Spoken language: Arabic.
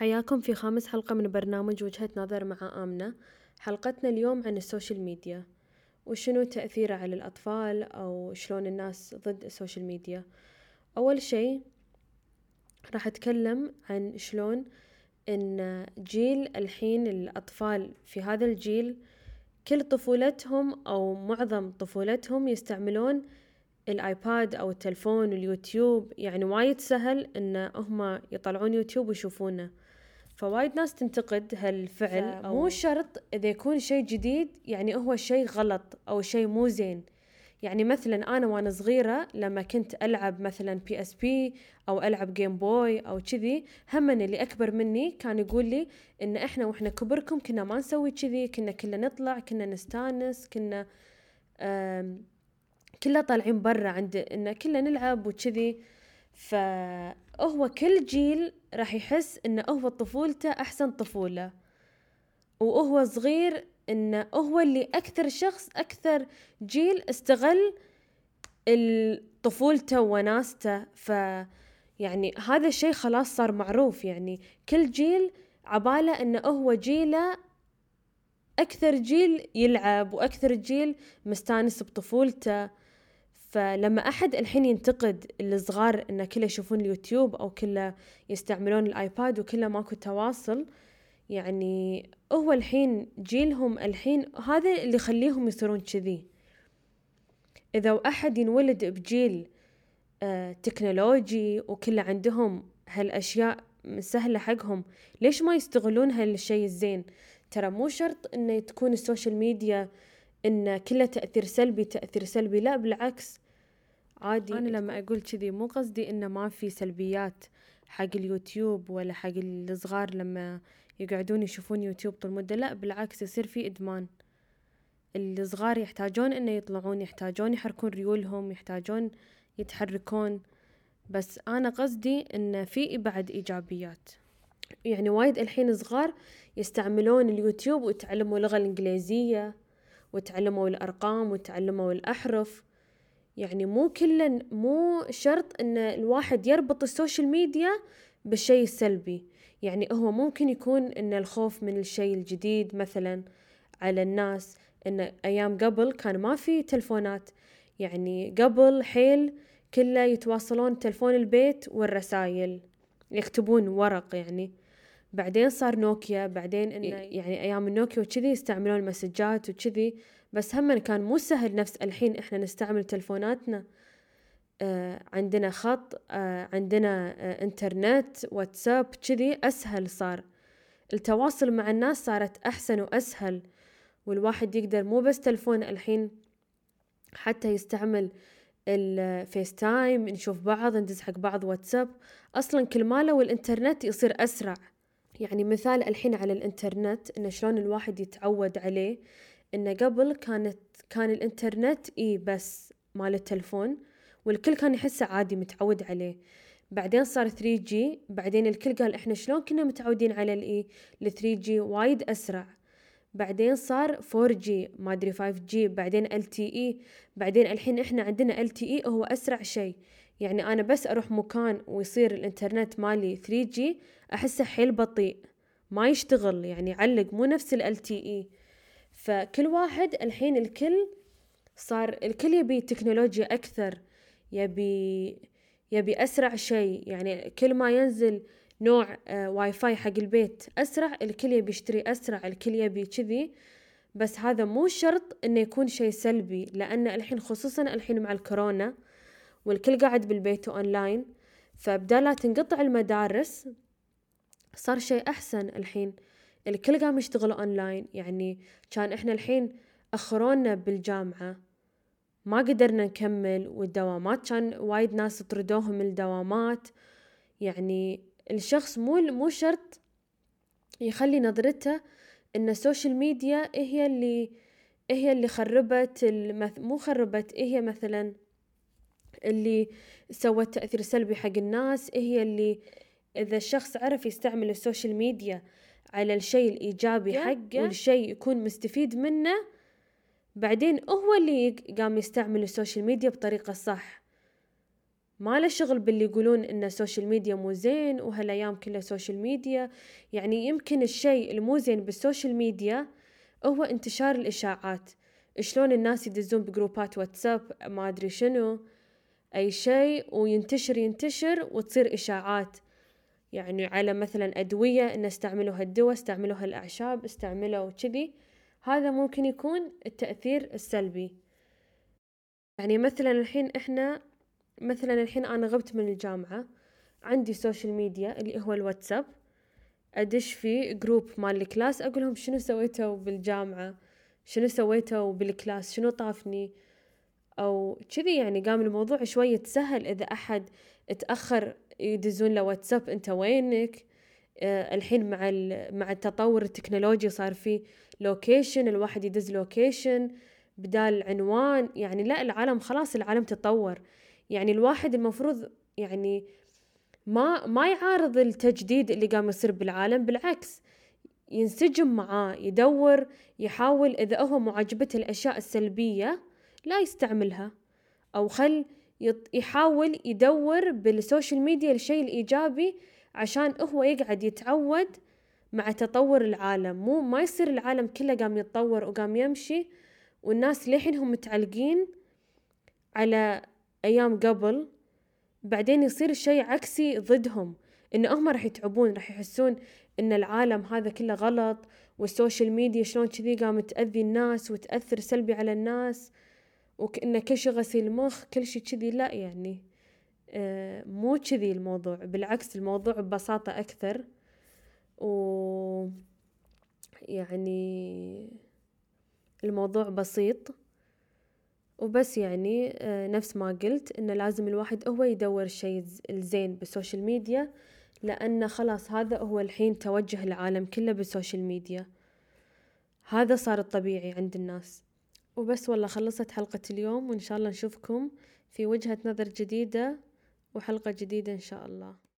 حياكم في خامس حلقة من برنامج وجهة نظر مع آمنة حلقتنا اليوم عن ال social media. وشنو تأثيره على الأطفال أو شلون الناس ضد ال social media؟ أول شي راح أتكلم عن شلون إن جيل الحين الأطفال في هذا الجيل كل طفولتهم أو معظم طفولتهم يستعملون الآيباد أو التلفون واليوتيوب يعني وايد سهل إن هم يطلعون يوتيوب ويشوفونه. فوايد ناس تنتقد هالفعل. مو شرط إذا يكون شيء جديد يعني هو شيء غلط أو شيء مو زين. يعني مثلا أنا وأنا صغيرة لما كنت ألعب مثلا PSP أو ألعب Game Boy أو كذي همن اللي أكبر مني كان يقول لي إن إحنا وإحنا كبركم كنا ما نسوي كذي كنا كلنا نطلع كنا نستانس كنا كلها طالعين برا عند إن كلنا نلعب وكذي. فهو كل جيل راح يحس انه هو طفولته أحسن طفولة وهو صغير انه هو اللي أكثر شخص أكثر جيل استغل طفولته وناسته. ف يعني هذا الشيء خلاص صار معروف. يعني كل جيل عباله انه هو جيله أكثر جيل يلعب وأكثر جيل مستانس بطفولته. فلما أحد الحين ينتقد الصغار إنه كله يشوفون اليوتيوب أو كله يستعملون الآيباد وكله ماكو تواصل يعني هو الحين جيلهم الحين هذا اللي يخليهم يصيرون كذي. إذا أحد ينولد بجيل آه تكنولوجي وكله عندهم هالأشياء سهلة حقهم ليش ما يستغلون هالشيء الزين؟ ترى مو شرط إنه تكون ال social media إن كله تأثير سلبي تأثير سلبي. لا بالعكس. عادي. أنا لما أقول كذي مو قصدي إنه ما في سلبيات حق اليوتيوب ولا حق الصغار لما يقعدون يشوفون يوتيوب طول المدة لا بالعكس يصير في إدمان. الصغار يحتاجون إنه يطلعون يحتاجون يحركون ريولهم يحتاجون يتحركون. بس أنا قصدي إن في بعد إيجابيات. يعني وايد الحين صغار يستعملون اليوتيوب ويتعلموا اللغة الإنجليزية. وتعلموا الأرقام وتعلموا الأحرف. يعني مو كلا مو شرط إن الواحد يربط ال social media بالشيء السلبي. يعني هو ممكن يكون إن الخوف من الشيء الجديد مثلا على الناس. إن أيام قبل كان ما في تلفونات. يعني قبل حيل كله يتواصلون تلفون البيت والرسائل يكتبون ورق يعني. بعدين صار نوكيا بعدين إنه يعني أيام النوكيا وكذي يستعملون المسجات وكذي بس هم كان مو سهل نفس الحين إحنا نستعمل تلفوناتنا. آه عندنا خط آه عندنا آه إنترنت واتساب كذي أسهل صار. التواصل مع الناس صارت أحسن وأسهل والواحد يقدر مو بس تلفون الحين حتى يستعمل ال FaceTime نشوف بعض ندز حق بعض واتساب. أصلا كل ماله والإنترنت يصير أسرع. يعني مثال الحين على الإنترنت انه شلون الواحد يتعود عليه انه قبل كانت كان الإنترنت E بس مال التلفون والكل كان يحسه عادي متعود عليه. بعدين صار 3G بعدين الكل قال إحنا شلون كنا متعودين على ال E؟ ال 3G وايد أسرع. بعدين صار 4G ما أدري 5G بعدين LTE بعدين الحين إحنا عندنا LTE هو أسرع شيء. يعني أنا بس أروح مكان ويصير الإنترنت مالي 3G أحسه حيل بطيء ما يشتغل يعني يعلق مو نفس ال LTE فكل واحد الحين الكل صار الكل يبي تكنولوجيا أكثر يبي يبي أسرع شيء يعني كل ما ينزل نوع آه واي فاي حق البيت أسرع الكل يبي يشتري أسرع الكل يبي كذي. بس هذا مو شرط إنه يكون شيء سلبي لأن الحين خصوصا الحين مع الكورونا والكل قاعد بالبيت اونلاين فبدال لا تنقطع المدارس صار شيء أحسن الحين. الكل قام يشتغل اونلاين يعني كان إحنا الحين أخرونا بالجامعة. ما قدرنا نكمل والدوامات كان وايد ناس طردوهم الدوامات. يعني الشخص مو مو شرط يخلي نظرته إن ال social media هي اللي هي اللي خربت المث... مو خربت هي مثلا اللي سوت تأثير سلبي حق الناس هي اللي إذا الشخص عرف يستعمل ال social media على الشيء الإيجابي حقه والشيء يكون مستفيد منه بعدين هو اللي قام يستعمل ال social media بطريقة صح. ما له شغل باللي يقولون إن ال social media مو زين وهالأيام كلها social media. يعني يمكن الشيء المو زين بال social media هو انتشار الإشاعات. شلون الناس يدزون بجروبات واتساب ما أدري شنو. أي شيء وينتشر ينتشر وتصير إشاعات. يعني على مثلا أدوية إن استعملوا هالدواء استعملوا هالاعشاب استعملوا كذي هذا ممكن يكون التأثير السلبي. يعني مثلا الحين إحنا مثلا الحين أنا غبت من الجامعة عندي social media اللي هو الواتساب أدش في group مال ال class اقولهم شنو سويتوا بالجامعة؟ شنو سويتوا بال class؟ شنو طافني؟ أو كذي يعني قام الموضوع شوي يتسهل إذا أحد اتأخر يدزون له واتساب أنت وينك؟ آه الحين مع مع التطور التكنولوجي صار في location الواحد يدز location بدال عنوان يعني لا العالم خلاص العالم تطور. يعني الواحد المفروض يعني ما ما يعارض التجديد اللي قام يصير بالعالم بالعكس ينسجم معاه يدور يحاول إذا هو معجبته الأشياء السلبية لا يستعملها. أو خل يحاول يدور بالسوشيال ميديا الشيء الإيجابي عشان هو يقعد يتعود مع تطور العالم. مو ما يصير العالم كله قام يتطور وقام يمشي والناس لحين هم متعلقين على أيام قبل. بعدين يصير الشيء عكسي ضدهم. إن هم راح يتعبون راح يحسون إن العالم هذا كله غلط وال social media شلون كذي قامت تأذي الناس وتأثر سلبي على الناس. وكأنه كل شي غسيل مخ كل شي كذي. لا يعني آه مو كذي الموضوع. بالعكس الموضوع ببساطة أكثر. و يعني الموضوع بسيط. وبس يعني آه نفس ما قلت إنه لازم الواحد هو يدور الشيء الزين بال social media لأن خلاص هذا هو الحين توجه العالم كله بال social media. هذا صار الطبيعي عند الناس. وبس والله خلصت حلقة اليوم وإن شاء الله نشوفكم في وجهة نظر جديدة وحلقة جديدة إن شاء الله.